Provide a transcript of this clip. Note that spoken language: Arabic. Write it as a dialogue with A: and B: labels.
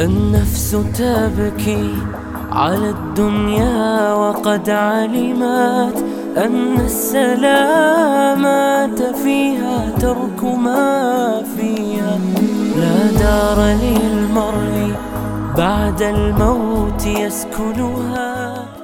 A: النفس تبكي على الدنيا وقد علمت أن السلامة فيها ترك ما فيها. لا دار للمرء بعد الموت يسكنها.